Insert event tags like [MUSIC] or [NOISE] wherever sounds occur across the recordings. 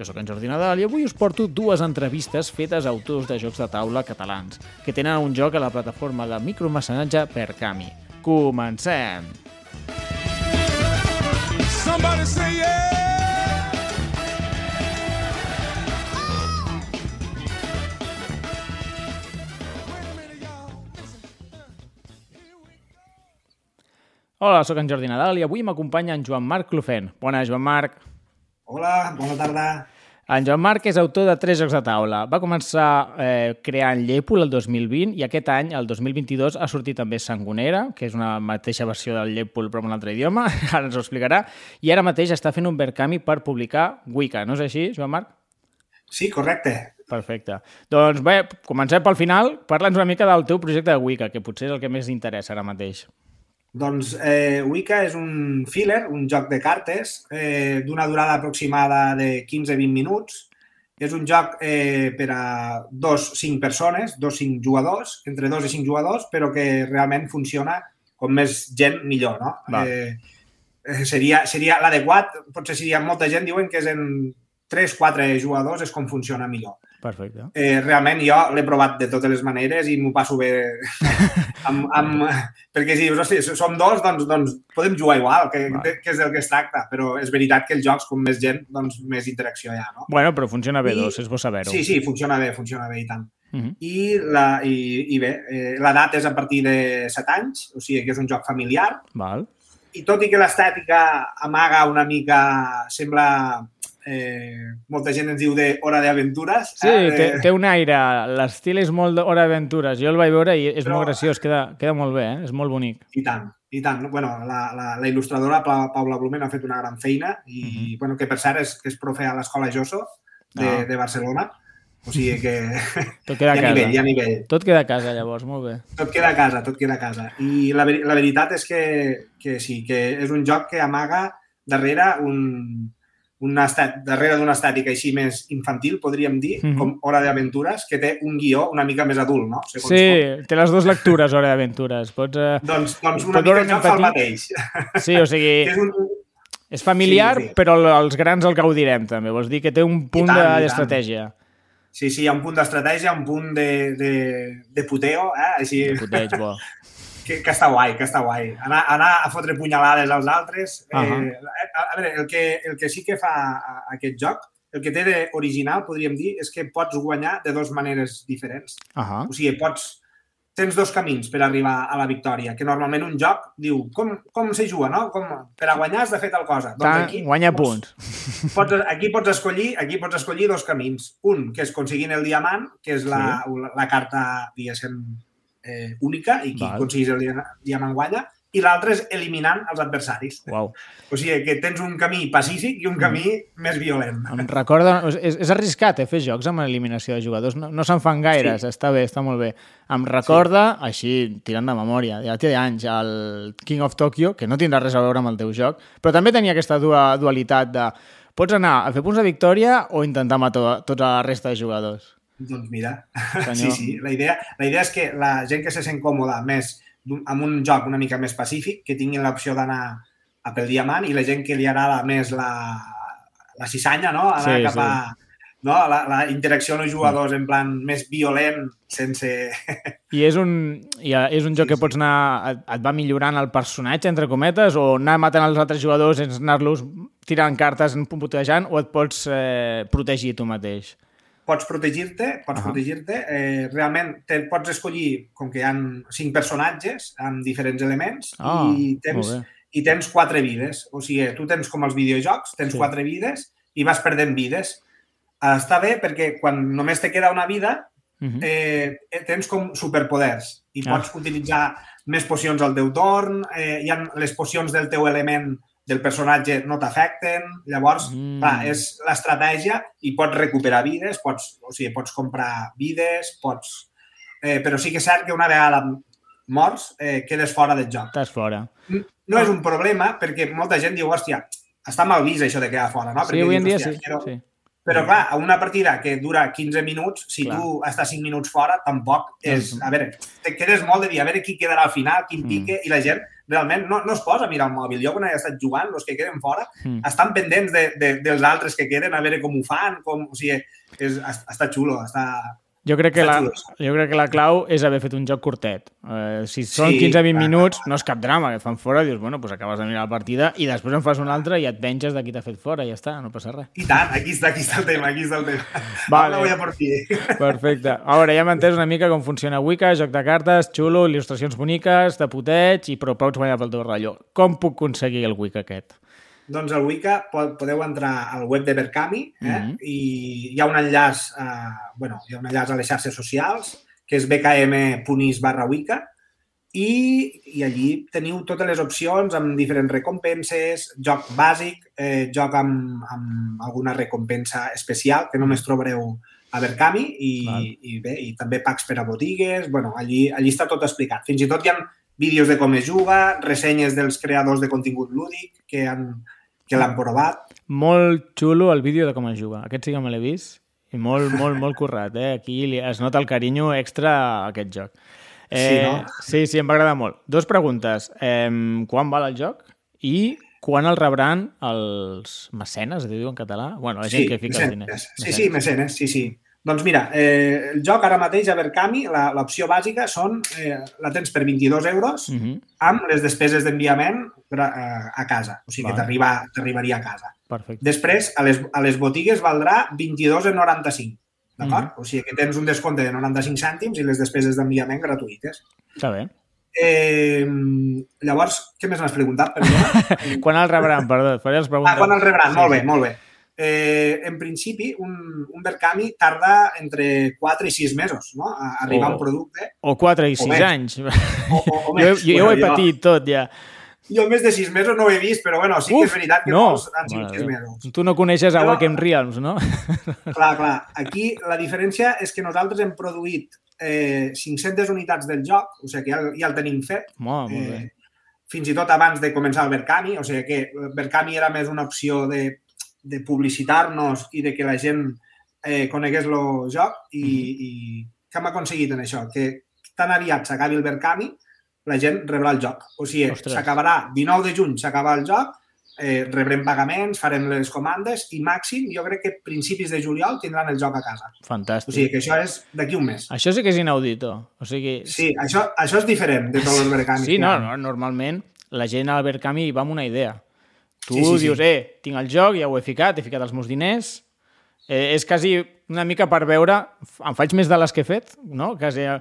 Jo sóc en Jordi Nadal i avui us porto dues entrevistes fetes a autors de jocs de taula catalans que tenen un joc a la plataforma de micromecenatge per Cami. Comencem! Somebody say yeah. Hola, sóc en Jordi Nadal i avui m'acompanya en Joan Marc Clofen. Bona, Joan Marc. Hola, bona tarda. En Joan Marc és autor de tres jocs de taula. Va començar eh, creant Llépol el 2020 i aquest any, el 2022, ha sortit també Sangonera, que és una mateixa versió del Llépol però en un altre idioma, [LAUGHS] ara ens ho explicarà, i ara mateix està fent un Verkami per publicar Wicca. No és així, Joan Marc? Sí, correcte. Perfecte. Doncs bé, comencem pel final. Parla'ns una mica del teu projecte de Wicca, que potser és el que més interessa ara mateix. Doncs eh, Wicca és un filler, un joc de cartes, eh, d'una durada aproximada de 15-20 minuts. És un joc eh, per a dos, cinc persones, dos, cinc jugadors, entre dos i cinc jugadors, però que realment funciona com més gent millor, no? Va. Eh, eh, seria seria l'adequat, potser seria molta gent diuen que és en 3-4 jugadors és com funciona millor. Perfecte. Eh, realment jo l'he provat de totes les maneres i m'ho passo bé [LAUGHS] amb, amb, perquè si dius, hosti, som dos, doncs, doncs podem jugar igual, que, Va. que és del que es tracta, però és veritat que els jocs, com més gent, doncs més interacció hi ha, no? Bueno, però funciona bé, I- dos, és bo saber-ho. Sí, sí, funciona bé, funciona bé i tant. Mhm. I, la, i, i bé, eh, l'edat és a partir de 7 anys, o sigui que és un joc familiar, Val. i tot i que l'estètica amaga una mica, sembla... Eh, molta gent ens diu de Hora d'Aventures. Sí, eh, té, té un aire, l'estil és molt d'Hora d'Aventures. Jo el vaig veure i és Però- molt graciós, queda, queda molt bé, eh? és molt bonic. I tant, i tant. Bueno, la, la, la il·lustradora Pa- Paula Blumen ha fet una gran feina i, bueno, que per cert és, que és profe a l'Escola Joso de, Ah. de Barcelona. O sigui que [LAUGHS] Tot queda a hi ha casa. nivell, hi ha nivell. Tot queda a casa, llavors, molt bé. Tot queda a casa, tot queda a casa. I la, la veritat és que, que sí, que és un joc que amaga darrere un, un estat, darrere d'una estètica així més infantil, podríem dir, Mhm. com Hora d'Aventures, que té un guió una mica més adult, no? Segons com. Sí, té les dues lectures, Hora d'Aventures. Pots... Eh... Doncs, doncs una mica joc fa el mateix. [LAUGHS] Sí, o sigui, [LAUGHS] és un, és familiar, Sí, sí. però els grans el gaudirem, també. Vols dir que té un punt d'estratègia. Sí, sí, hi ha un punt d'estratègia, un punt de, de, de puteo, eh? Així, De puteig, bo. [LAUGHS] que, que està guai, que està guai. Anar, anar a fotre punyalades als altres. Eh, Ahà. a, a veure, el que, el que sí que fa aquest joc, el que té d'original, podríem dir, és que pots guanyar de dues maneres diferents. Ahà. O sigui, pots... Tens dos camins per arribar a la victòria, que normalment un joc diu com, com se juga, no? Com, per a guanyar has de fer tal cosa. Doncs aquí guanya pots- punts. [LAUGHS] pots, aquí pots escollir aquí pots escollir dos camins. Un, que és aconseguint el diamant, que és la, la, la carta, diguéssim, eh, única, i qui Val. aconseguís el dia- diamant guanya, i l'altre és eliminant els adversaris. Uau. O sigui, que tens un camí pacífic i un camí més violent. Em recorda... És, és arriscat, eh, fer jocs amb eliminació de jugadors. No, no se'n fan gaires, Sí. està bé, està molt bé. Em recorda, així, tirant de memòria, ja té anys, el King of Tokyo, que no tindrà res a veure amb el teu joc, però també tenia aquesta dua, dualitat de pots anar a fer punts de victòria o intentar matar tota la resta de jugadors. Doncs mira, [LAUGHS] Senyor. sí, sí. La idea, la idea és que la gent que se sent còmoda més d'un- amb un joc una mica més pacífic, que tinguin l'opció d'anar a pel diamant i la gent que li agrada més la, la cisanya, no? Anar Sí, cap sí. a no? la, la interacció amb els jugadors en plan més violent, sense... I és un, i eh, és un joc Sí, que pots anar... Et, et va millorant el personatge, entre cometes, o anar matant els altres jugadors anar-los tirant cartes, putejant, o et pots eh, protegir tu mateix? Pots protegir-te, pots Ahà. protegir-te. Eh, realment te pots escollir, com que hi ha cinc personatges amb diferents elements, Ah, i tens, molt bé. i tens quatre vides. O sigui, tu tens com els videojocs, tens Sí. quatre vides i vas perdent vides. Està bé perquè quan només te queda una vida, Mhm. eh, eh, tens com superpoders i Ah. pots utilitzar més pocions al teu torn, eh, hi ha les pocions del teu element del personatge no t'afecten. Llavors, Mm. mm. clar, és l'estratègia i pots recuperar vides, pots, o sigui, pots comprar vides, pots... Eh, però sí que és cert que una vegada morts, eh, quedes fora del joc. Estàs fora. No és un problema perquè molta gent diu, hòstia, està mal vist això de quedar fora, no? Sí, Perquè avui en dia sí. "Hòstia, Però, sí. però clar, a una partida que dura 15 minuts, si Clar. tu estàs 5 minuts fora, tampoc és... A veure, te quedes molt de dir, a veure qui quedarà al final, quin Mm. pique, i la gent realment no, no es posa a mirar el mòbil. Jo quan he estat jugant, els que queden fora, Mm. estan pendents de, de, dels altres que queden, a veure com ho fan, com, o sigui, és, està xulo, està... Jo crec, que la, jo crec que la clau és haver fet un joc curtet. Eh, si són Sí, 15-20 clar, minuts, no és cap drama, que et fan fora, dius, bueno, pues acabes de mirar la partida i després en fas una altra i et venges de qui t'ha fet fora, i ja està, no passa res. I tant, aquí està, aquí està el tema, aquí està el tema. [LAUGHS] Vale. Vale. voy a por ti. [LAUGHS] Perfecte. A veure, ja hem entès una mica com funciona Wicca, joc de cartes, xulo, il·lustracions boniques, de puteig i però pots guanyar pel teu rotllo. Com puc aconseguir el Wicca aquest? Doncs al Wicca po- podeu entrar al web de Berkami eh? Mhm. i hi ha un enllaç, a, bueno, hi ha un enllaç a les xarxes socials que és bkm.is barra Wicca i, i allí teniu totes les opcions amb diferents recompenses, joc bàsic, eh, joc amb, amb alguna recompensa especial que només trobareu a Berkami i, Val. i bé, i també packs per a botigues, bueno, allí, allí està tot explicat. Fins i tot hi ha vídeos de com es juga, ressenyes dels creadors de contingut lúdic que han que l'han provat. Molt xulo el vídeo de com es juga. Aquest sí que me l'he vist i molt, molt, molt currat. Eh? Aquí es nota el carinyo extra a aquest joc. Sí, no? Sí, sí, em va agradar molt. Dos preguntes. Eh, quan val el joc? I quan el rebran els mecenes, es diu en català? Bueno, la gent que fica els diners. mecenes. Sí, sí, mecenes, sí, sí. Doncs mira, eh, el joc ara mateix a Berkami, la- l'opció bàsica són, eh, la tens per 22 euros Uh -huh. amb les despeses d'enviament gra- eh, a casa. O sigui Val. que t'arriba- t'arribaria a casa. Perfecte. Després, a les, a les botigues valdrà 22,95. D'acord? Mhm. O sigui que tens un descompte de 95 cèntims i les despeses d'enviament gratuïtes. Està bé. Eh, llavors, què més m'has preguntat? Perdona? [LAUGHS] Quan el rebran? Perdó, faré les preguntes. Ah, quan el rebran? Sí, molt bé, molt bé. Eh, en principi, un, un Berkami tarda entre 4 i 6 mesos no? a arribar a Oh. un producte. O 4 i O 6 més. anys. O, o, o [LAUGHS] Jo, més. jo, jo ho he Bueno, patit tot, ja. Jo, més de 6 mesos no ho he vist, però bueno, sí que és veritat que no. han sigut Mare 6 de Déu. mesos. Tu no coneixes a Però- Wacom Realms, no? [LAUGHS] Clar, clar. Aquí la diferència és que nosaltres hem produït eh, 500 unitats del joc, o sigui que ja, ja el tenim fet, Molt, molt bé. eh, fins i tot abans de començar el Berkami, o sigui que Berkami era més una opció de, de publicitar-nos i de que la gent eh, conegués el joc i, i què hem aconseguit en això? Que tan aviat s'acabi el Berkami, la gent rebrà el joc. O sigui, s'acabarà 19 de juny, s'acaba el joc, eh, rebrem pagaments, farem les comandes i màxim, jo crec que principis de juliol tindran el joc a casa. Fantàstic. O sigui que això és d'aquí un mes. Això sí que és inaudito. O sigui, Sí, això, això és diferent de tots els Berkami. sí no, no, normalment la gent al Berkami va amb una idea. Tu Sí, sí, sí. dius, eh, tinc el joc, ja ho he ficat, he ficat els meus diners, eh, és quasi una mica per veure, em faig més de les que he fet, no? Quasi, eh,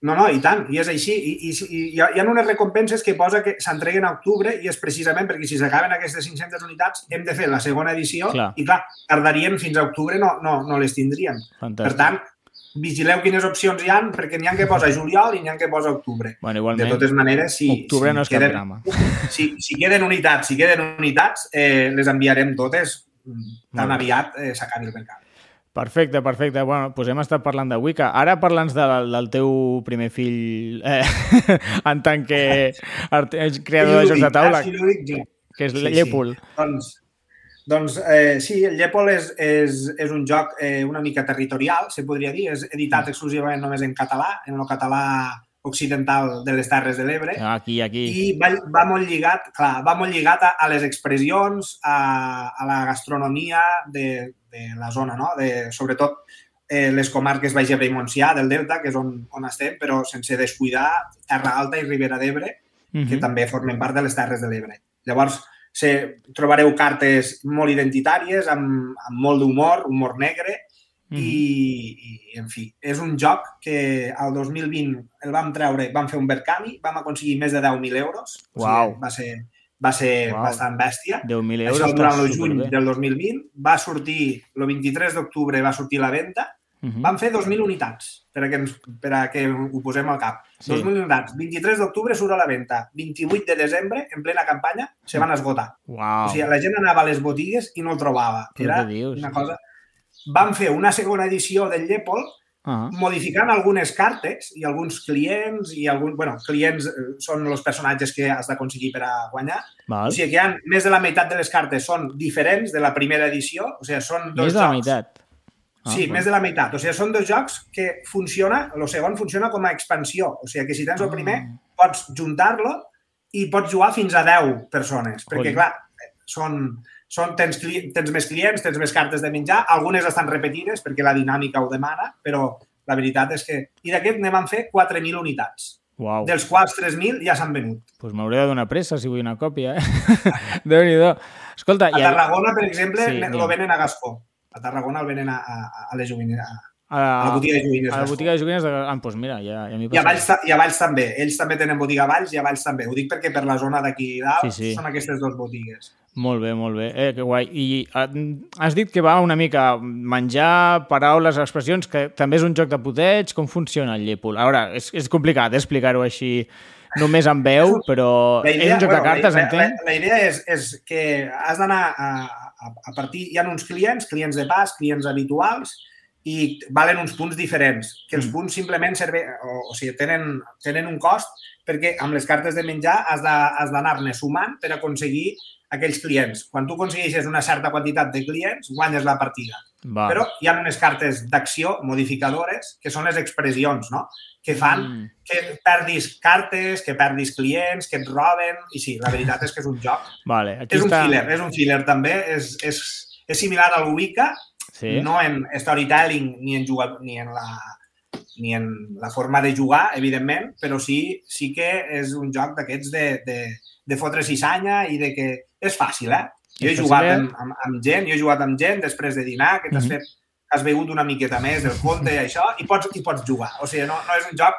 No, no, i tant, i és així. I, i, i hi, ha, hi ha unes recompenses que posa que s'entreguen a octubre i és precisament perquè si s'acaben aquestes 500 unitats hem de fer la segona edició Clar. i clar, tardaríem fins a octubre no, no, no les tindríem. fantàstic. Per tant, vigileu quines opcions hi han perquè n'hi ha que posa juliol i n'hi ha que posa octubre. bueno, De igualment, totes maneres, si, octubre si no és cap queden, drama. [LAUGHS] si, si queden unitats, si queden unitats, eh, les enviarem totes mm, tan aviat eh, s'acabi el mercat. Perfecte, perfecte. Bueno, doncs hem estat parlant de Wicca. Ara parla'ns de, del teu primer fill eh, [LAUGHS] en tant que creador de jocs de taula, jo. que és Sí. Sí. Doncs, doncs eh, sí, el Llépol és, és, és un joc eh, una mica territorial, se podria dir. És editat exclusivament només en català, en el català occidental de les Terres de l'Ebre. Aquí, aquí. I va, va molt lligat, clar, va molt lligat a, a les expressions, a, a la gastronomia de, de la zona, no? De, sobretot eh, les comarques Baix Ebre i Montsià del Delta, que és on, on estem, però sense descuidar Terra Alta i Ribera d'Ebre, que Mhm. també formen part de les Terres de l'Ebre. Llavors, se, trobareu cartes molt identitàries, amb, amb molt d'humor, humor negre, Mhm. i, i, en fi, és un joc que al 2020 el vam treure, vam fer un Berkami, vam aconseguir més de 10.000 euros. O Uau. sigui, va ser, va ser Uau. bastant bèstia. 10.000 euros Això durant el juny superbé. del 2020. Va sortir, el 23 d'octubre va sortir la venda Mhm. Van fer 2.000 unitats, per a que, ens, per a que ho posem al cap. Sí. 2.000 unitats. 23 d'octubre surt a la venda. 28 de desembre, en plena campanya, se van esgotar. Uau. O sigui, la gent anava a les botigues i no el trobava. Era una cosa... Van fer una segona edició del Llepol Ah, modificant algunes cartes i alguns clients i algun, bueno, clients eh, són els personatges que has d'aconseguir per a guanyar. val. O sigui que hi ha més de la meitat de les cartes són diferents de la primera edició, o sigui, són dos Més de la jocs. meitat. Ah, sí, bueno. més de la meitat. O sigui, són dos jocs que funciona, el segon funciona com a expansió. O sigui, que si tens el primer, Ah. pots juntar-lo i pots jugar fins a 10 persones. Perquè, Coi. clar, són, són, tens, tens més clients, tens més cartes de menjar, algunes estan repetides perquè la dinàmica ho demana, però la veritat és que... I d'aquest ne van fer 4.000 unitats, Uau. dels quals 3.000 ja s'han venut. Pues m'hauré de donar pressa si vull una còpia, eh? [LAUGHS] Déu-n'hi-do. Escolta, A Tarragona, per exemple, Sí, lo venen a Gascó. A Tarragona el venen a, a, a les joguines, a, a, a la botiga de joguines. a la botiga de joguines de... Ah, doncs mira, ja, ja m'hi I a, Valls, I a Valls també. Ells també tenen botiga a Valls i a Valls també. Ho dic perquè per la zona d'aquí dalt Sí, sí. són aquestes dues botigues. Molt bé, molt bé. Eh, que guai. I eh, has dit que va una mica menjar, paraules, expressions, que també és un joc de puteig. Com funciona el Llépol? A veure, és, és complicat explicar-ho així només amb veu, però és un joc de cartes, la, entenc? La, la idea és, és que has d'anar a, a, a partir... Hi ha uns clients, clients de pas, clients habituals, i valen uns punts diferents, que els Mm. punts simplement servei, o, o sigui, tenen, tenen un cost perquè amb les cartes de menjar has de- has d'anar-ne sumant per aconseguir aquells clients. Quan tu aconsegueixes una certa quantitat de clients, guanyes la partida. Va. Però hi ha unes cartes d'acció modificadores, que són les expressions, no? Que fan Mm. que perdis cartes, que perdis clients, que et roben... I sí, la veritat és que és un joc. Vale, aquí És un està... filler, és un filler també. És, és, és similar al Wicca, Sí? no en storytelling ni en, jugar, ni en la ni en la forma de jugar, evidentment, però sí, sí que és un joc d'aquests de, de, de fotre cissanya i de que és fàcil, eh? Jo he jugat fàcil, amb, amb, amb gent, jo he jugat amb gent després de dinar, que t'has Mhm. fet has begut una miqueta més del compte i [LAUGHS] això, i pots, i pots jugar. O sigui, no, no és un joc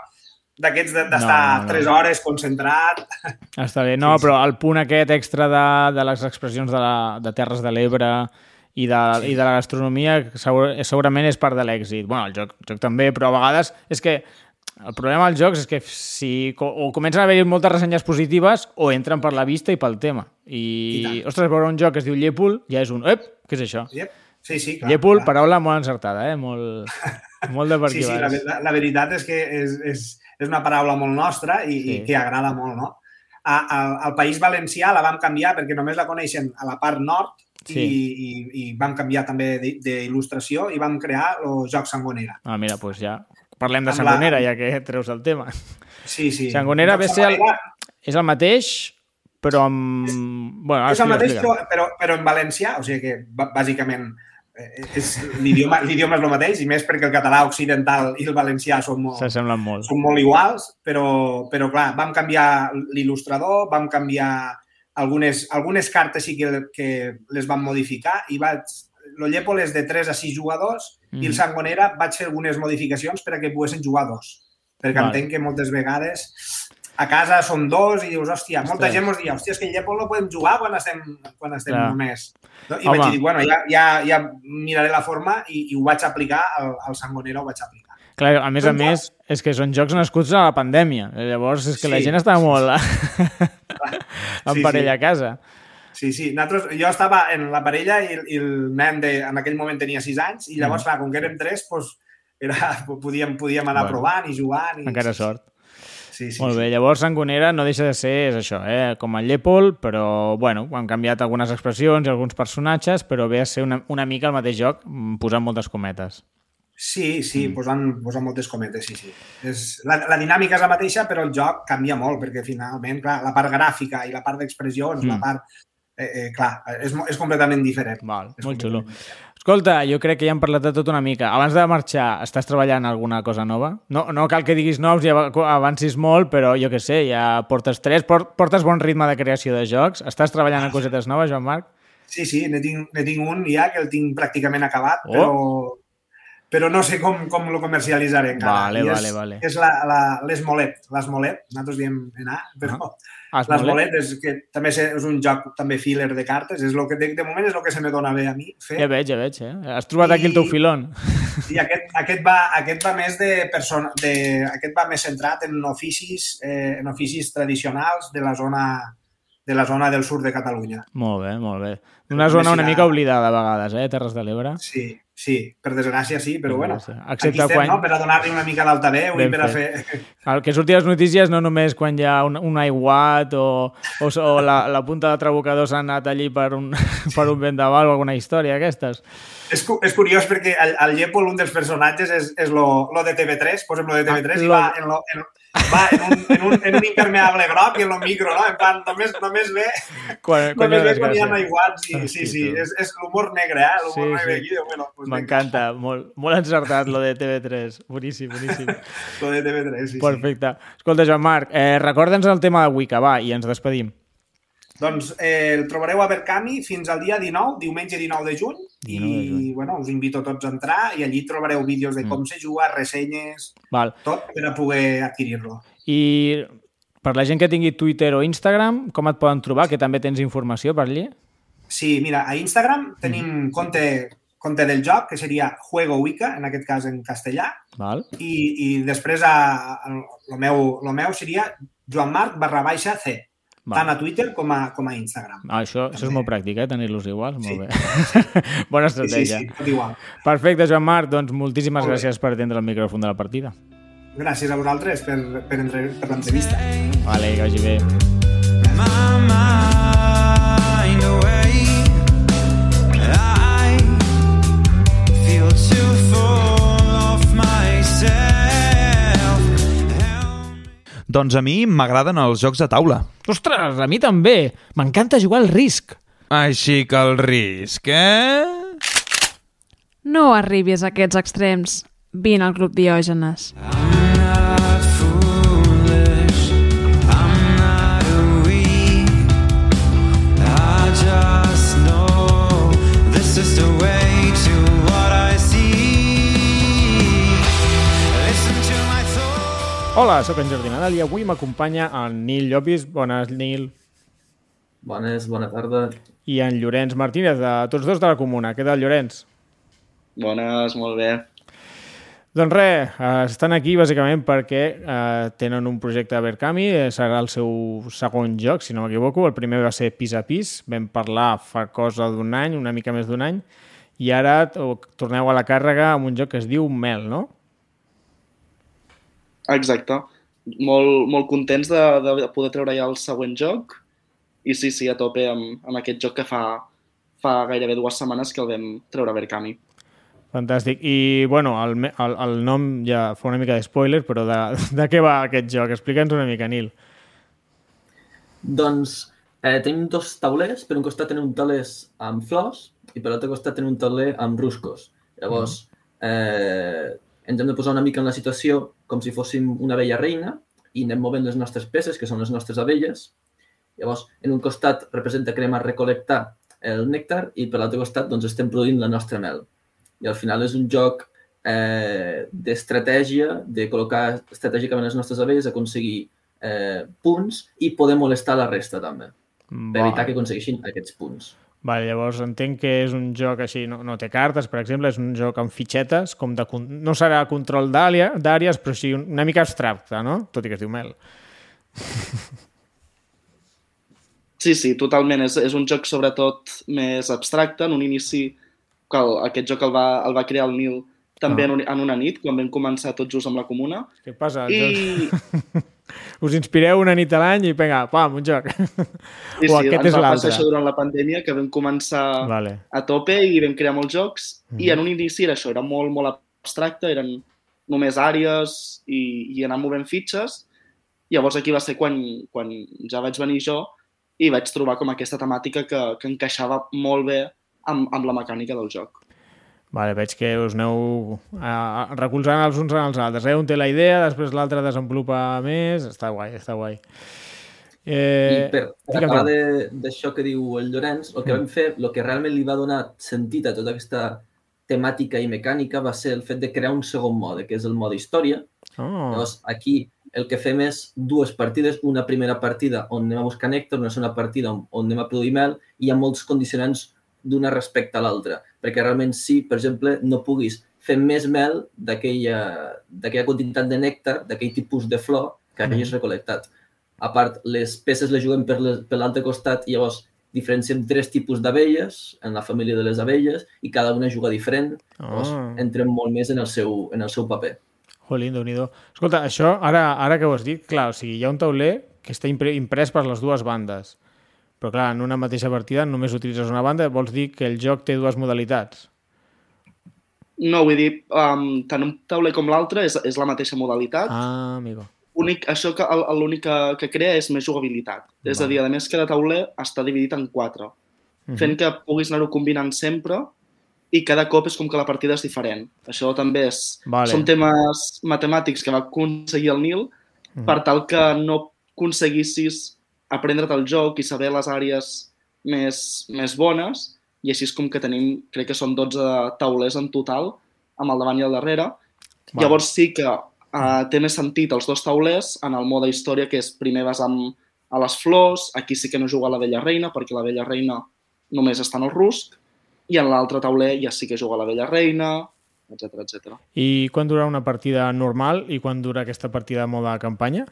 d'aquests de- d'estar No, no, no. tres hores concentrat. [LAUGHS] Està bé, no, Sí, sí. però el punt aquest extra de, de les expressions de, la, de Terres de l'Ebre i de, Sí. i de la gastronomia segur, segurament és part de l'èxit. bueno, el joc, el joc també, però a vegades és que el problema dels jocs és que si o comencen a haver moltes ressenyes positives o entren per la vista i pel tema. I, I tant. ostres, veure un joc que es diu Llépol ja és un... Ep, què és això? Yep. Sí, sí, clar. Llépol, clar. paraula molt encertada, eh? Molt, [LAUGHS] molt de per Sí, aquí sí, la, vas. ver- la veritat és que és, és, és una paraula molt nostra i, Sí. i que agrada molt, no? A, a, al País Valencià la vam canviar perquè només la coneixen a la part nord Sí. i, i, i vam canviar també d'il·lustració i vam crear el joc Sangonera. Ah, mira, doncs ja parlem de Amb la- Sangonera, ja que treus el tema. Sí, sí. Sangonera ve ser el- Sangonera És el mateix, però amb... Bueno, ara És el mateix, però, però, però en valencià, o sigui que bà- bàsicament és l'idioma és el mateix i més perquè el català occidental i el valencià són molt, molt. són molt iguals, però, però clar, vam canviar l'il·lustrador, vam canviar algunes, algunes cartes sí que, que les vam modificar i vaig... El Llépol és de 3 a 6 jugadors mm. i el Mhm. Sangonera vaig fer algunes modificacions per a que poguessin jugar dos. Perquè Vale. entenc que moltes vegades a casa són dos i dius, hòstia, molta Ostres. gent ens diu, hòstia, és que el Llépol no podem jugar quan estem, quan estem Clar. només. No? I Home. vaig dir, bueno, ja, ja, ja miraré la forma i, i ho vaig aplicar, al, al Sangonera ho vaig aplicar. Clar, a més a Són més, és que són jocs nascuts a la pandèmia. Llavors, és que la Sí. gent està molt [LAUGHS] en Sí, parella sí. a casa. Sí, sí. Nosaltres, jo estava en la parella i, i el nen de, en aquell moment tenia 6 anys i llavors, clar, com que érem tres, doncs, era, podíem, podíem anar Bueno. provant i jugant. I, Encara sort. Sí, sí, Molt sí. bé, llavors Sangonera no deixa de ser, és això, eh? com el Llépol, però, bueno, han canviat algunes expressions i alguns personatges, però ve a ser una, una mica el mateix joc, mm, posant moltes cometes. Sí, sí, Mm. posant, posant moltes cometes, sí, sí. És, la, la dinàmica és la mateixa, però el joc canvia molt, perquè finalment, clar, la part gràfica i la part d'expressions, Mm. la part... Eh, eh, clar, és, és completament diferent. Val, És molt xulo. diferent. Escolta, jo crec que ja hem parlat de tot una mica. Abans de marxar, estàs treballant alguna cosa nova? No, no cal que diguis noms i av- avancis molt, però jo que sé, ja portes tres, por- portes bon ritme de creació de jocs. Estàs treballant en cosetes noves, Joan Marc? Sí, sí, ne tinc, ne tinc un ja que el tinc pràcticament acabat, Oh. però, però no sé com, com lo comercialitzaré encara. Vale, I és, vale, vale. És l'Esmolet, l'Esmolet, nosaltres diem anar, però Ah, [LAUGHS] l'Esmolet és, que també és un joc també filler de cartes, és lo que de, de moment és el que se me dona bé a mi fer. Ja veig, ja veig, eh? Has trobat aquí el teu I- filon. I aquest, aquest, va, aquest va més de persona, de, aquest va més centrat en oficis, eh, en oficis tradicionals de la zona de la zona del sud de Catalunya. Molt bé, molt bé. Una zona una mica oblidada a vegades, eh, Terres de l'Ebre. Sí, sí, per desgràcia sí, però Per bueno, desgràcia. aquí Excepte estem, quan- no?, per a donar-li una mica d'altaveu i per a fer... El que surti a les notícies no només quan hi ha un, un aiguat o, o, o la, la punta de trabucador s'ha anat allí per un, per un vendaval o alguna història d'aquestes. És, és curiós perquè el, el Llepol, un dels personatges, és, és lo, lo de TV3, posem lo de TV3 Ah, i lo- va, en, lo, en, va en, un, en, un, en un impermeable groc i en lo micro, no? En plan, només, només ve, Quan, quan només ve quan hi ha aiguats i sí, sí, és, és l'humor negre, eh? L'humor Sí, negre sí. aquí, bueno, pues M'encanta, molt, molt encertat lo de TV3. Boníssim, boníssim. [LAUGHS] Lo de TV3, sí, sí. Perfecte. Escolta, Joan Marc, eh, recorda'ns el tema de Wicca, va, i ens despedim. Doncs eh, el trobareu a Verkami fins al dia 19, diumenge 19 de juny, 19 de i juny. bueno, us invito tots a entrar i allí trobareu vídeos de Mm. com se juga, ressenyes, Val. tot per a poder adquirir-lo. I per la gent que tingui Twitter o Instagram, com et poden trobar? Que també tens informació per allí? Sí, mira, a Instagram tenim Mm. compte, compte del joc, que seria Juego Wicca, en aquest cas en castellà, Val? i, i després a, a, el, meu, el meu seria Joan Marc barra baixa C, Val. tant a Twitter com a, com a Instagram. Ah, això, això és molt pràctic, eh? Tenir-los iguals. Sí. Molt bé. [LAUGHS] Bona Sí, sí, estratègia. sí, tot igual. Perfecte, Joan Marc. Doncs moltíssimes Molt bé. gràcies per atendre el micròfon de la partida. Gràcies a vosaltres per, per, entre, per l'entrevista. Vale, que vagi bé. my mind away. Doncs a mi m'agraden els jocs de taula. Ostres, a mi també. M'encanta jugar al risc. Així que el risc, eh? No arribis a aquests extrems. Vine al grup Diògenes. I'm Hola, sóc en Jordi Nadal i avui m'acompanya en Nil Llopis. Bones, Nil. Bones, bona tarda. I en Llorenç Martínez, de tots dos de la comuna. Què tal, Llorenç? Bones, molt bé. Doncs res, eh, estan aquí bàsicament perquè eh, tenen un projecte a Verkami, eh, serà el seu segon joc, si no m'equivoco. El primer va ser Pis a Pis, vam parlar fa cosa d'un any, una mica més d'un any, i ara to- torneu a la càrrega amb un joc que es diu Mel, no? Exacte. Molt, molt contents de, de poder treure ja el següent joc i sí, sí, a tope amb, amb aquest joc que fa, fa gairebé dues setmanes que el vam treure a Verkami. Fantàstic. I, bueno, el, el, el nom ja fa una mica de spoiler, però de, de què va aquest joc? Explica'ns una mica, Nil. Doncs eh, tenim dos taulers. Per un costat tenim un taulers amb flors i per l'altre costat tenim un tauler amb ruscos. Llavors, eh, ens hem de posar una mica en la situació com si fóssim una abella reina i anem movent les nostres peces, que són les nostres abelles. Llavors, en un costat representa que anem a recolectar el nèctar i per l'altre costat doncs, estem produint la nostra mel. I al final és un joc eh, d'estratègia, de col·locar estratègicament les nostres abelles, aconseguir eh, punts i poder molestar la resta també, per evitar que aconsegueixin aquests punts. Vale, llavors entenc que és un joc així, no, no té cartes, per exemple, és un joc amb fitxetes, com de, no serà control d'àrees, però sí una mica abstracte, no? Tot i que es diu Mel. Sí, sí, totalment. És, és un joc sobretot més abstracte. En un inici, que el, aquest joc el va, el va crear el Nil també Ah. en, un, en una nit, quan vam començar tots just amb la comuna. Què passa? I, [LAUGHS] Us inspireu una nit a l'any i vinga, pam, un joc. i o sí, aquest ens és va passar l'altre. això durant la pandèmia, que vam començar Vale. a tope i vam crear molts jocs Mhm. i en un inici era això, era molt, molt abstracte, eren només àrees i, i anar movent fitxes. Llavors aquí va ser quan, quan ja vaig venir jo i vaig trobar com aquesta temàtica que, que encaixava molt bé amb, amb la mecànica del joc. Vale, veig que us aneu uh, recolzant els uns en els altres. Eh? Un té la idea, després l'altre desenvolupa més. Està guai, està guai. I Eh, per, per digue'm, acabar d'això que diu el Llorenç, el que vam fer, el que realment li va donar sentit a tota aquesta temàtica i mecànica va ser el fet de crear un segon mode, que és el mode història. Oh, Llavors, aquí el que fem és dues partides, una primera partida on anem a buscar nèctar, una segona partida on, on anem a produir mel, i hi ha molts condicionants d'una respecte a l'altra. Perquè realment si, per exemple, no puguis fem més mel d'aquella quantitat de nèctar, d'aquell tipus de flor que hagis recolectat. A part, les peces les juguem per l'altre costat i llavors diferenciem tres tipus d'abelles en la família de les abelles i cada una juga diferent. Llavors, Ah. entrem molt més en el seu, en el seu paper. Jolín, déu nhi Escolta, això, ara, ara que ho has dit, clar, o sigui, hi ha un tauler que està imprès per les dues bandes. Però, clar, en una mateixa partida només utilitzes una banda, vols dir que el joc té dues modalitats. No, vull dir, um, tant un tauler com l'altre és, és la mateixa modalitat. Ah, amigo. Únic, això que l'únic que, que crea és més jugabilitat. És a dir, a més, cada tauler està dividit en quatre, fent que puguis anar-ho combinant sempre i cada cop és com que la partida és diferent. Això també és... Vale. Són temes matemàtics que va aconseguir el Nil per tal que no aconseguissis aprendre't el joc i saber les àrees més, més bones i així és com que tenim, crec que són 12 taulers en total, amb el davant i el darrere. Vale. Llavors sí que uh, té més sentit els dos taulers en el mode història, que és primer vas amb a les flors, aquí sí que no juga la vella reina, perquè la vella reina només està en el rusc, i en l'altre tauler ja sí que juga la vella reina, etc etc. I quan dura una partida normal i quan dura aquesta partida de moda campanya?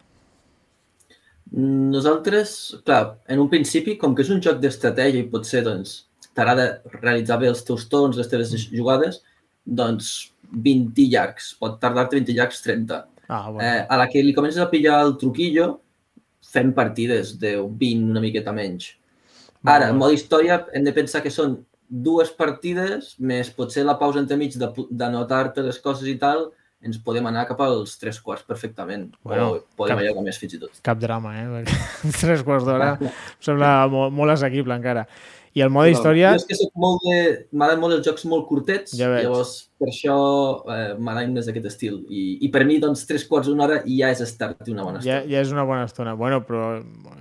Nosaltres, clar, en un principi, com que és un joc d'estratègia i potser doncs, t'agrada realitzar bé els teus torns, les teves jugades, doncs 20 llargs. Pot tardar-te 20 llargs 30. Ah, bueno. Eh, a la que li comences a pillar el truquillo, fem partides de 20, una miqueta menys. Ara, en mode història, hem de pensar que són dues partides, més potser la pausa entremig d'anotar-te les coses i tal, ens podem anar cap als tres quarts perfectament. Bueno, o podem cap- allargar més fins i tot. Cap drama, eh? Perquè [LAUGHS] tres quarts d'hora em sembla molt, molt assequible encara. I el mode història... Jo és que soc molt de... M'agraden molt els jocs molt curtets, Ja veig. llavors per això eh, m'agraden més d'aquest estil. I, I per mi, doncs, tres quarts d'una hora ja és estar-hi una bona Ja, estona. ja és una bona estona. Bueno, però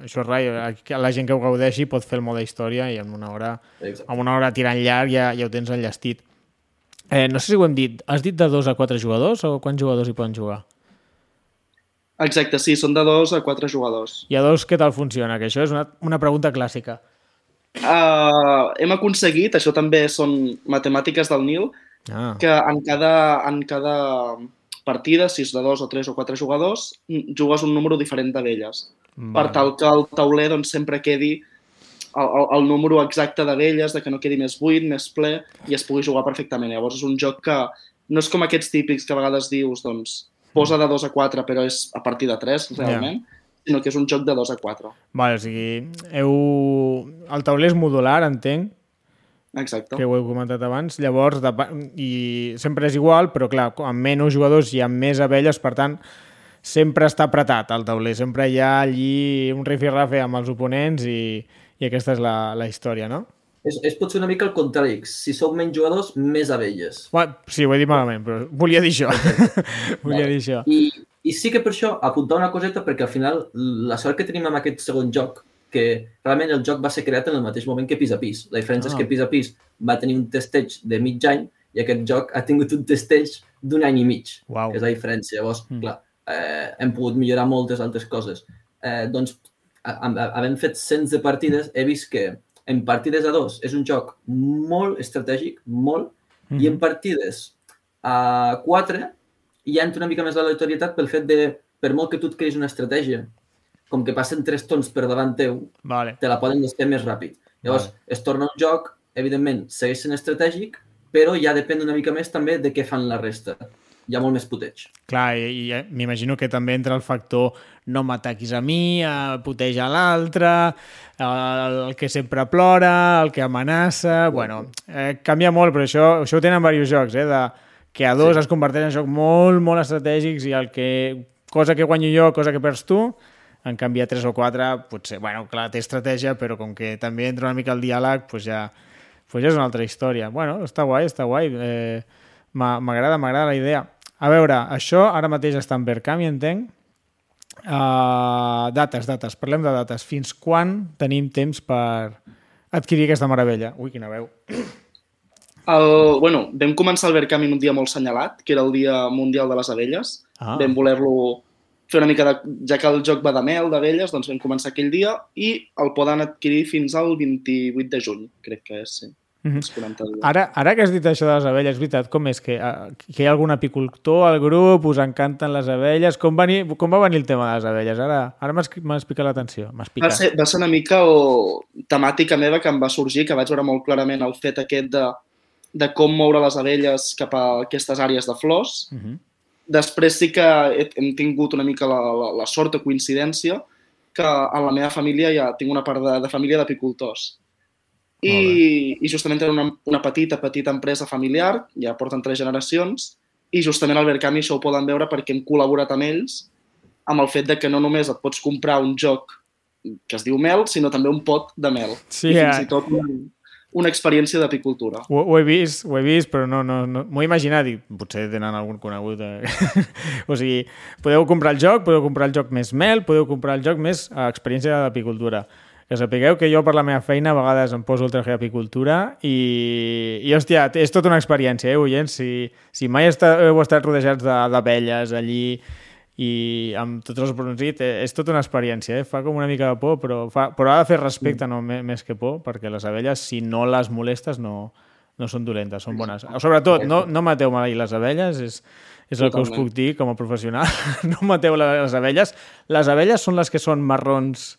això és rai. Aquí La gent que ho gaudeixi pot fer el mode història i en una hora, Exacte. amb una hora tirant llarg ja, ja ho tens enllestit. Eh, no sé si ho hem dit. Has dit de dos a quatre jugadors o quants jugadors hi poden jugar? Exacte, sí, són de dos a quatre jugadors. I a dos què tal funciona? Que això és una, una pregunta clàssica. Uh, hem aconseguit, això també són matemàtiques del Nil, Ah, que en cada, en cada partida, si és de dos o tres o quatre jugadors, jugues un número diferent d'abelles. Per tal que el tauler doncs, sempre quedi el, el, el número exacte d'abelles, de que no quedi més buit, més ple, i es pugui jugar perfectament. Llavors és un joc que no és com aquests típics que a vegades dius, doncs, posa de 2 a 4, però és a partir de 3, realment, sinó que és un joc de 2 a 4. Vale, o sigui, heu... el tauler és modular, entenc, Exacte. que ho heu comentat abans, llavors, de... i sempre és igual, però clar, amb menys jugadors hi ha més abelles, per tant, sempre està apretat el tauler, sempre hi ha allí un rifirrafe amb els oponents i, i aquesta és la, la història, no? És, és potser una mica el contrari. Si sou menys jugadors, més abelles. Bueno, sí, ho he dit malament, però volia dir això. [LAUGHS] volia Vale. dir això. I, I sí que per això apuntar una coseta, perquè al final la sort que tenim amb aquest segon joc, que realment el joc va ser creat en el mateix moment que Pis a Pis. La diferència Ah. és que Pis a Pis va tenir un testeig de mig any i aquest joc ha tingut un testeig d'un any i mig, Uau. que és la diferència. Llavors, Mm. clar, eh, hem pogut millorar moltes altres coses. Eh, doncs, havent fet cents de partides, he vist que en partides a dos és un joc molt estratègic, molt, Mhm. i en partides a 4 hi entra una mica més l'aleatorietat pel fet de, per molt que tu et creïs una estratègia, com que passen tres tons per davant teu, Vale. te la poden desfer més ràpid. Llavors, Vale. es torna un joc, evidentment, segueix sent estratègic, però ja depèn una mica més també de què fan la resta. Hi ha molt més puteig. Clar, i, i eh, m'imagino que també entra el factor no m'ataquis a mi, a putejar l'altre, el, el que sempre plora, el que amenaça... Bueno, eh, canvia molt, però això, això ho tenen diversos jocs, eh? De, que a dos sí. es converteix en jocs molt, molt estratègics i el que, cosa que guanyo jo, cosa que perds tu, en canvi a 3 o 4, potser, bueno, clar, té estratègia, però com que també entra una mica el diàleg, pues ja, pues ja és una altra història. Bueno, està guai, està guai. Eh, M'agrada, m'agrada la idea. A veure, això ara mateix està en Verkami, entenc. Uh, dates, dates, parlem de dates. Fins quan tenim temps per adquirir aquesta meravella? Ui, quina veu. El, bueno, vam començar el Verkami en un dia molt senyalat, que era el Dia Mundial de les Abelles. Ah. Vam voler-lo fer una mica de... Ja que el joc va de mel, d'abelles, doncs vam començar aquell dia i el poden adquirir fins al 28 de juny, crec que és, sí. 40 dies. Ara, ara que has dit això de les abelles, és veritat, com és? Que, eh, que hi ha algun apicultor al grup, us encanten les abelles? Com, veni, com va venir el tema de les abelles? Ara, ara m'has picat l'atenció. Va ser, va ser una mica o, temàtica meva que em va sorgir, que vaig veure molt clarament el fet aquest de, de com moure les abelles cap a aquestes àrees de flors. Uh -huh. Després sí que he, hem tingut una mica la, la, la sort o coincidència que en la meva família ja tinc una part de, de família d'apicultors. I, I justament tenen una, una petita, petita empresa familiar, ja porten tres generacions, i justament al Verkami això ho poden veure perquè hem col·laborat amb ells amb el fet de que no només et pots comprar un joc que es diu mel, sinó també un pot de mel. Sí, I fins i tot una, una experiència d'apicultura. Ho, ho he vist, ho he vist, però no, no, no m'ho he imaginat i potser tenen algun conegut. Eh? [LAUGHS] o sigui, podeu comprar el joc, podeu comprar el joc més mel, podeu comprar el joc més eh, experiència d'apicultura. Que sapigueu que jo per la meva feina a vegades em poso el traje d'apicultura i, i, hòstia, és tota una experiència, eh, oients? Si, si mai està, heu estat rodejats de- d'abelles allí i amb tots els bronzits, eh, és tota una experiència, eh? fa com una mica de por, però, fa, però ha de fer respecte no, me- més que por, perquè les abelles, si no les molestes, no, no són dolentes, són bones. Sobretot, no, no mateu mai les abelles, és, és el que us Totalment. puc dir com a professional. [LAUGHS] no mateu les abelles. Les abelles són les que són marrons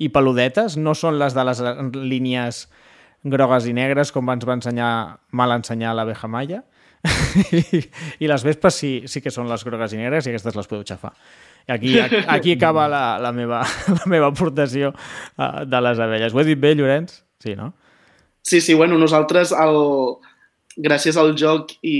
i peludetes, no són les de les línies grogues i negres, com ens va ensenyar, mal ensenyar l'abeja maya. I, [LAUGHS] I les vespes sí, sí que són les grogues i negres i aquestes les podeu xafar. Aquí, [LAUGHS] aquí, aquí acaba la, la, meva, [LAUGHS] la meva aportació uh, de les abelles. Ho he dit bé, Llorenç? Sí, no? Sí, sí, bueno, nosaltres, el, gràcies al joc i,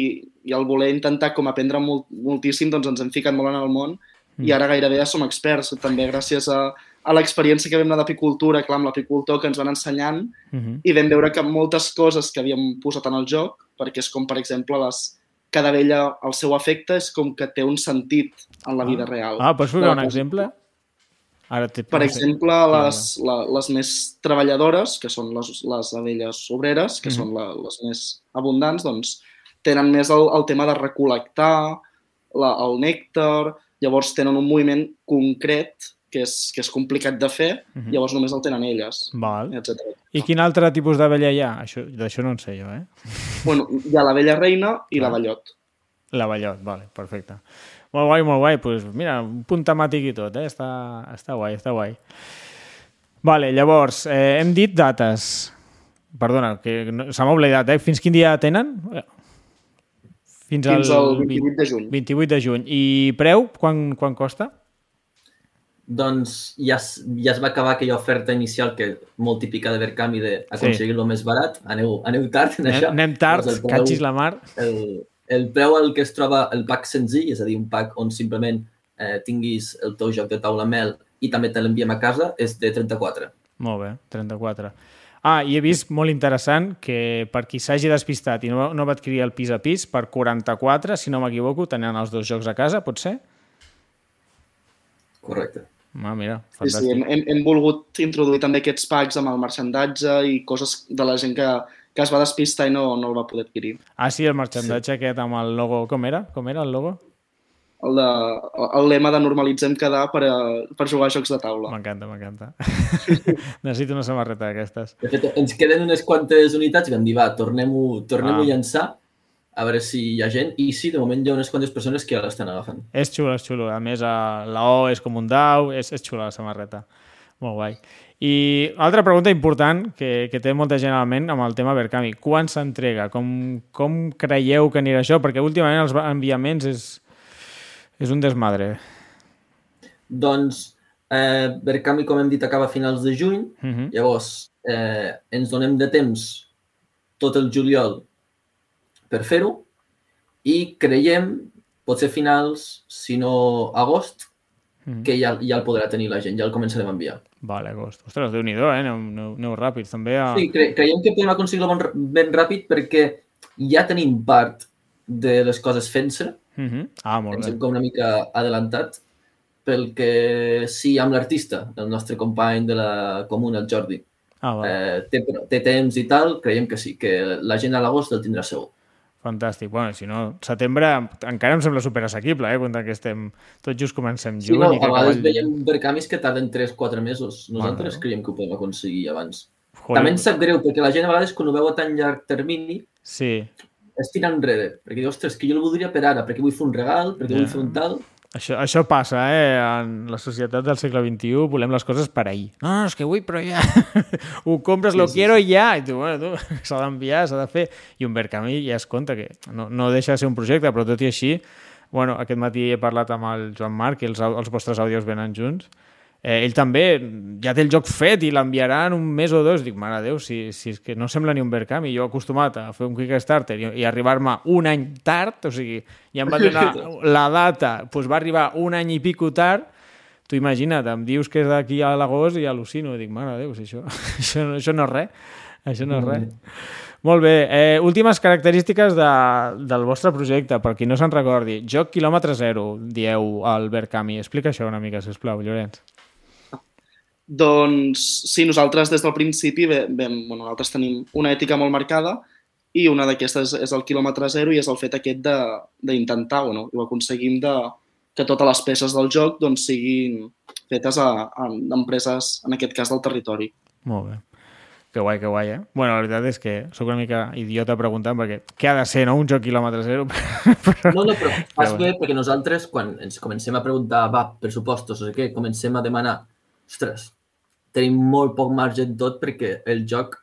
i al voler intentar com aprendre molt, moltíssim, doncs ens hem ficat molt en el món mm. i ara gairebé ja som experts, també gràcies a, a l'experiència que vam anar d'apicultura, clar, amb l'apicultor que ens van ensenyant Uh -huh. i vam veure que moltes coses que havíem posat en el joc, perquè és com, per exemple, les, cada abella, el seu efecte és com que té un sentit en la vida real. Ah, pots ficar un exemple? Ara Per exemple, les, la, les més treballadores, que són les, les abelles obreres, que Mhm. són la, les més abundants, doncs tenen més el, el tema de recol·lectar la, el nèctar, llavors tenen un moviment concret que és, que és complicat de fer, Mhm. llavors només el tenen elles, Val. etc. I quin altre tipus d'abella hi ha? Això- D'això no en sé jo, eh? [LAUGHS] Bueno, hi ha l'abella reina i Clar. la ballot. La Ballot, vale, perfecte. Molt guai, molt guai. Pues mira, un punt temàtic i tot, eh? Està, està guai, està guai. Vale, llavors, eh, hem dit dates. Perdona, que no, se m'ha oblidat, eh? Fins quin dia tenen? Fins, Fins al 28 de juny. 28 de juny. I preu? Quan, quan costa? Doncs ja, es- ja es va acabar aquella oferta inicial que molt típica de Verkami d'aconseguir-lo més barat. Aneu, aneu tard en Anem, això. anem tard, Doncs preu- catxis la mar. el, el preu al que es troba el pack senzill, és a dir, un pack on simplement eh, tinguis el teu joc de taula mel i també te l'enviem a casa, és de 34. Molt bé, 34. Ah, i he vist molt interessant que per qui s'hagi despistat i no, no va adquirir el pis a pis, per 44, si no m'equivoco, tenen els dos jocs a casa, pot ser? Correcte. Ah, mira, Sí, sí, fantàstic. hem, hem, hem volgut introduir també aquests packs amb el marxandatge i coses de la gent que, que es va despistar i no, no el va poder adquirir. Ah, sí, el marxandatge aquest amb el logo... Com era? Com era el logo? El, de, el lema de normalitzem quedar per, a, per jugar a jocs de taula. M'encanta, m'encanta. [LAUGHS] Necessito una samarreta d'aquestes. De fet, ens queden unes quantes unitats i vam dir, va, tornem-ho tornem Ah. a llançar a veure si hi ha gent. I sí, de moment hi ha unes quantes persones que ja l'estan agafant. És xulo, és xulo. A més, la O és com un dau, és, és xula la samarreta. Molt guai. I altra pregunta important que, que té molta gent a la ment amb el tema Verkami. Quan s'entrega? Com, com creieu que anirà això? Perquè últimament els enviaments és, és un desmadre. Doncs, eh, Verkami, com hem dit, acaba a finals de juny. Uh -huh. Llavors, eh, ens donem de temps tot el juliol per fer-ho i creiem, potser finals, si no agost, Mhm. que ja, ja el podrà tenir la gent, ja el començarem a enviar. Vale, agost. Ostres, déu-n'hi-do, eh? Aneu, aneu, aneu ràpids. També a... Sí, cre creiem que podem aconseguir-lo ben, ben ràpid perquè ja tenim part de les coses fent-se, Uh -huh. Ah, molt ens bé. hem com una mica adelantat, pel que sí, amb l'artista, el nostre company de la comuna, el Jordi, Ah, vale. eh, té, té temps i tal, creiem que sí, que la gent a l'agost el tindrà segur. Fantàstic. Bueno, si no, setembre encara em sembla super assequible, eh? Quan que estem... Tot just comencem Sí, juny. no, i que a vegades acaba el- veiem Verkamis que tarden 3-4 mesos. Nosaltres meva. creiem que ho podem aconseguir abans. També ens sap greu, perquè la gent a vegades quan ho veu a tan llarg termini Sí, es tira enrere, perquè ostres, que jo el voldria per ara, perquè vull fer un regal, perquè Ja. vull fer un tal... això, això passa, eh? En la societat del segle XXI volem les coses per ahir. No, no, és que vull, però ja... [LAUGHS] Ho compres, lo sí, quiero ja. I tu, bueno, tu, [LAUGHS] s'ha d'enviar, s'ha de fer. I un Verkami ja es compta que no, no deixa de ser un projecte, però tot i així, bueno, aquest matí he parlat amb el Joan Marc i els, els vostres àudios venen junts. Eh, ell també ja té el joc fet i l'enviarà en un mes o dos. Dic, mare de Déu, si, si és que no sembla ni un Verkami. Jo acostumat a fer un Kickstarter i, i arribar-me un any tard, o sigui, ja em va donar [LAUGHS] la data, doncs va arribar un any i pico tard, tu imagina't, em dius que és d'aquí a l'agost i al·lucino. Dic, mare de Déu, si això, [LAUGHS] això, no- això no és res. Això no és res. Molt bé. Eh, últimes característiques de, del vostre projecte, per qui no se'n recordi. Joc quilòmetre zero, dieu al Verkami. Explica això una mica, sisplau, Llorenç. Doncs sí, nosaltres des del principi ve- vam, bueno, nosaltres tenim una ètica molt marcada i una d'aquestes és el quilòmetre zero i és el fet aquest de- d'intentar, bueno, i ho aconseguim de, que totes les peces del joc doncs, siguin fetes a, a empreses, en aquest cas del territori. Molt bé. Que guai, que guai, eh? Bueno, la veritat és que sóc una mica idiota preguntant perquè què ha de ser, no? Un joc quilòmetre zero? [LAUGHS] Però... No, no, però fas Però bé perquè nosaltres, quan ens comencem a preguntar, va, pressupostos, o sigui què, comencem a demanar, ostres, tenim molt poc marge en tot perquè el joc,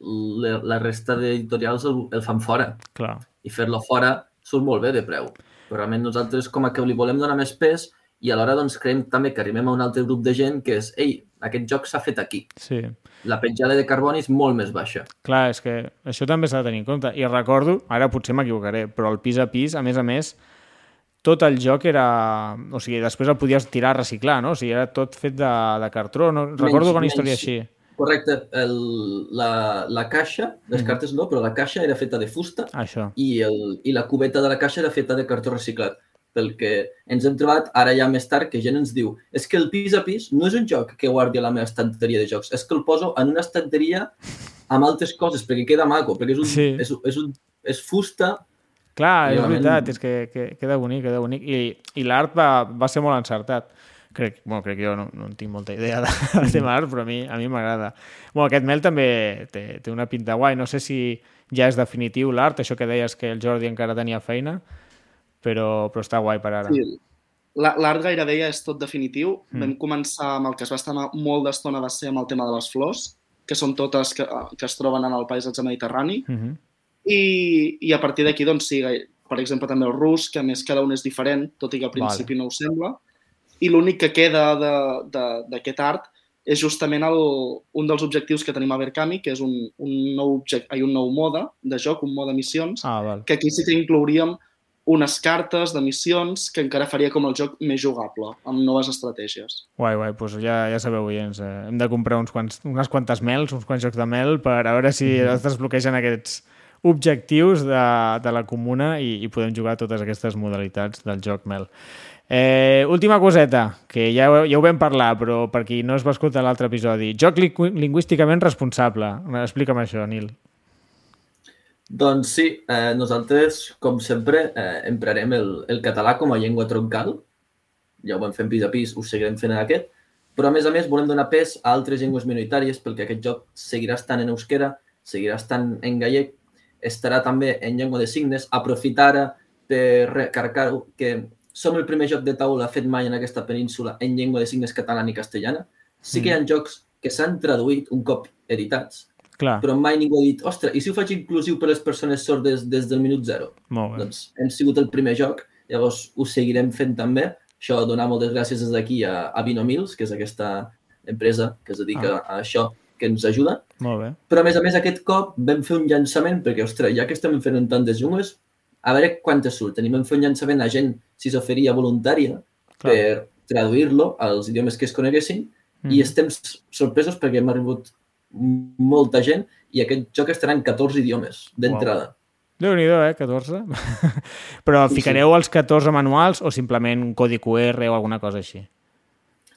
la, la resta d'editorials el, el fan fora Clar. i fer-lo fora surt molt bé de preu. Però realment nosaltres com a que li volem donar més pes i alhora doncs creiem també que arribem a un altre grup de gent que és, ei, aquest joc s'ha fet aquí. Sí. La petjada de carboni és molt més baixa. Clar, és que això també s'ha de tenir en compte. I recordo, ara potser m'equivocaré, però el pis a pis, a més a més, tot el joc era... O sigui, després el podies tirar a reciclar, no? O sigui, era tot fet de, de cartró. No? Recordo una història menys. així. Correcte, el, la, la caixa, les Mm. cartes no, però la caixa era feta de fusta Això. i, el, i la cubeta de la caixa era feta de cartó reciclat. Pel que ens hem trobat ara ja més tard que gent ens diu és que el pis a pis no és un joc que guardi a la meva estanteria de jocs, és que el poso en una estanteria amb altres coses perquè queda maco, perquè és, un, Sí. és, és, un, és fusta Clar, és realment- veritat, és que, que queda bonic, queda bonic. I, i l'art va, va ser molt encertat. Crec, bueno, crec que jo no, no en tinc molta idea de, [LAUGHS] del tema art, però a mi a mi m'agrada. Bueno, aquest mel també té, té una pinta guai. No sé si ja és definitiu l'art, això que deies que el Jordi encara tenia feina, però, però està guai per ara. Sí, la- l'art gairebé ja és tot definitiu. Mm. Mm. Vam començar amb el que es va estar molt d'estona va ser amb el tema de les flors, que són totes que, que es troben en el paisatge mediterrani. Uh -huh. I, i a partir d'aquí, doncs, sí, gai- per exemple, també el rus, que a més cada un és diferent, tot i que al principi Vale. no ho sembla. I l'únic que queda de- de- d'aquest art és justament el, un dels objectius que tenim a Verkami, que és un, un, nou, object, ai, un nou mode de joc, un mode missions, Ah, val. que aquí sí que inclouríem unes cartes de missions que encara faria com el joc més jugable, amb noves estratègies. Guai, guai, doncs ja, ja sabeu, oients, eh, hem de comprar uns quants, unes quantes mels, uns quants jocs de mel, per a veure si Mhm. es desbloquegen aquests objectius de, de la comuna i, i podem jugar totes aquestes modalitats del joc mel. Eh, última coseta, que ja, ja ho vam parlar, però per qui no es va escoltar l'altre episodi. Joc lingü- lingüísticament responsable. Explica'm això, Nil. Doncs sí, eh, nosaltres, com sempre, eh, emprarem el, el català com a llengua troncal. Ja ho vam fer pis a pis, ho seguirem fent en aquest. Però, a més a més, volem donar pes a altres llengües minoritàries perquè aquest joc seguirà estant en euskera, seguirà estant en gallec, estarà també en llengua de signes. Aprofitar ara per recarregar-ho, que som el primer joc de taula fet mai en aquesta península en llengua de signes catalana i castellana. Sí que hi ha jocs que s'han traduït un cop editats, Clar, però mai ningú ha dit, ostres, i si ho faig inclusiu per les persones sordes des del minut zero? molt bé. Doncs hem sigut el primer joc, llavors ho seguirem fent també. Això donar moltes gràcies des d'aquí a, a Vinomils, que és aquesta empresa que es dedica a això, que ens ajuda. Molt bé. Però, a més a més, aquest cop vam fer un llançament, perquè, ostres, ja que estem fent en tantes llengües, a veure quantes surten. I vam fer un llançament a gent, si s'oferia voluntària, Clar. per traduir-lo als idiomes que es coneguessin, Mhm. i estem sorpresos perquè hem arribat molta gent i aquest joc estarà en 14 idiomes d'entrada. Déu-n'hi-do, eh? 14. [LAUGHS] Però Sí, sí. ficareu els 14 manuals o simplement un codi QR o alguna cosa així?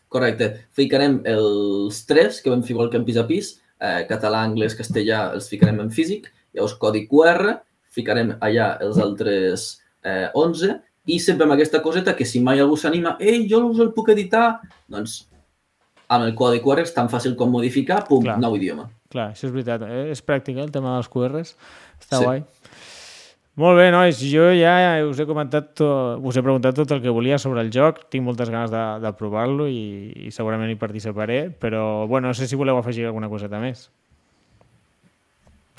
Correcte. Ficarem els tres, que vam fer igual que en pis a pis, eh, català, anglès, castellà, els ficarem en físic, llavors codi QR, ficarem allà els altres eh, 11, i sempre amb aquesta coseta que si mai algú s'anima, ei, jo us el puc editar, doncs amb el codi QR és tan fàcil com modificar, pum, Clar. nou idioma. Clar, això és veritat. Eh? És pràctic, eh, el tema dels QRs. Està Sí. guai. Molt bé, nois. Jo ja us he comentat, to... us he preguntat tot el que volia sobre el joc. Tinc moltes ganes de, de provar-lo i, i segurament hi participaré, però bueno, no sé si voleu afegir alguna coseta més.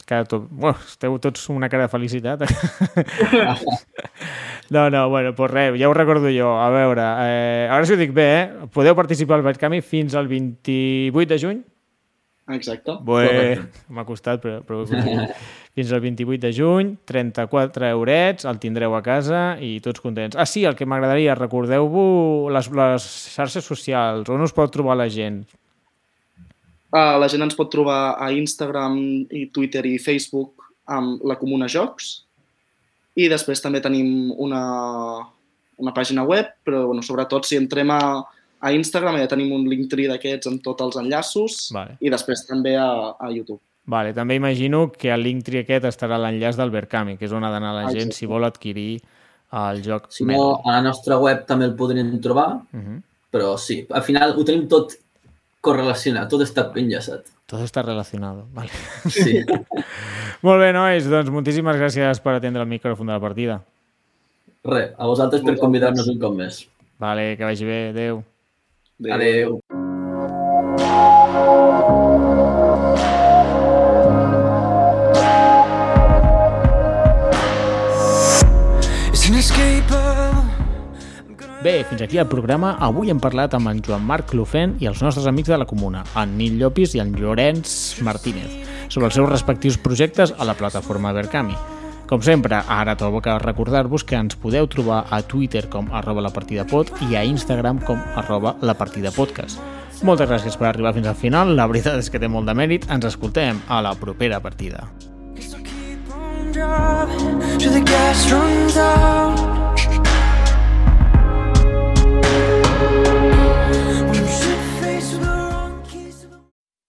Que tot... bueno, esteu tots una cara de felicitat. [LAUGHS] no, no, bueno, pues res, ja ho recordo jo. A veure, eh, ara si ho dic bé, eh? podeu participar al Badcami fins al 28 de juny? Exacte. Bé, m'ha costat, però, però he. [LAUGHS] Fins al 28 de juny, 34 eurets, el tindreu a casa i tots contents. Ah, sí, el que m'agradaria, recordeu-vos les, les xarxes socials, on us pot trobar la gent? Uh, la gent ens pot trobar a Instagram, i Twitter i Facebook amb la Comuna Jocs. I després també tenim una, una pàgina web, però bueno, sobretot si entrem a, a Instagram ja tenim un Linktree d'aquests amb tots els enllaços Vale. i després també a, a YouTube. Vale, també imagino que al Linktree aquest estarà l'enllaç del Verkami, que és on ha d'anar la gent si vol adquirir el joc. Si no, a la nostra web també el podrien trobar, Uh -huh. però sí, al final ho tenim tot correlacionat, tot està enllaçat. Tot està relacionado. Vale. Sí. [LAUGHS] Molt bé, nois, doncs moltíssimes gràcies per atendre el micròfon de la partida. Res, a vosaltres per convidar-nos un cop més. Vale, que vagi bé, adeu. Adeu. It's Bé, fins aquí el programa. Avui hem parlat amb en Joan Marc Clofent i els nostres amics de la comuna, en Nil Llopis i en Llorenç Martínez, sobre els seus respectius projectes a la plataforma Verkami. Com sempre, ara toca recordar-vos que ens podeu trobar a Twitter com arroba la partida pod i a Instagram com arroba la partida podcast. Moltes gràcies per arribar fins al final, la veritat és que té molt de mèrit, ens escoltem a la propera partida. Till the gas runs out.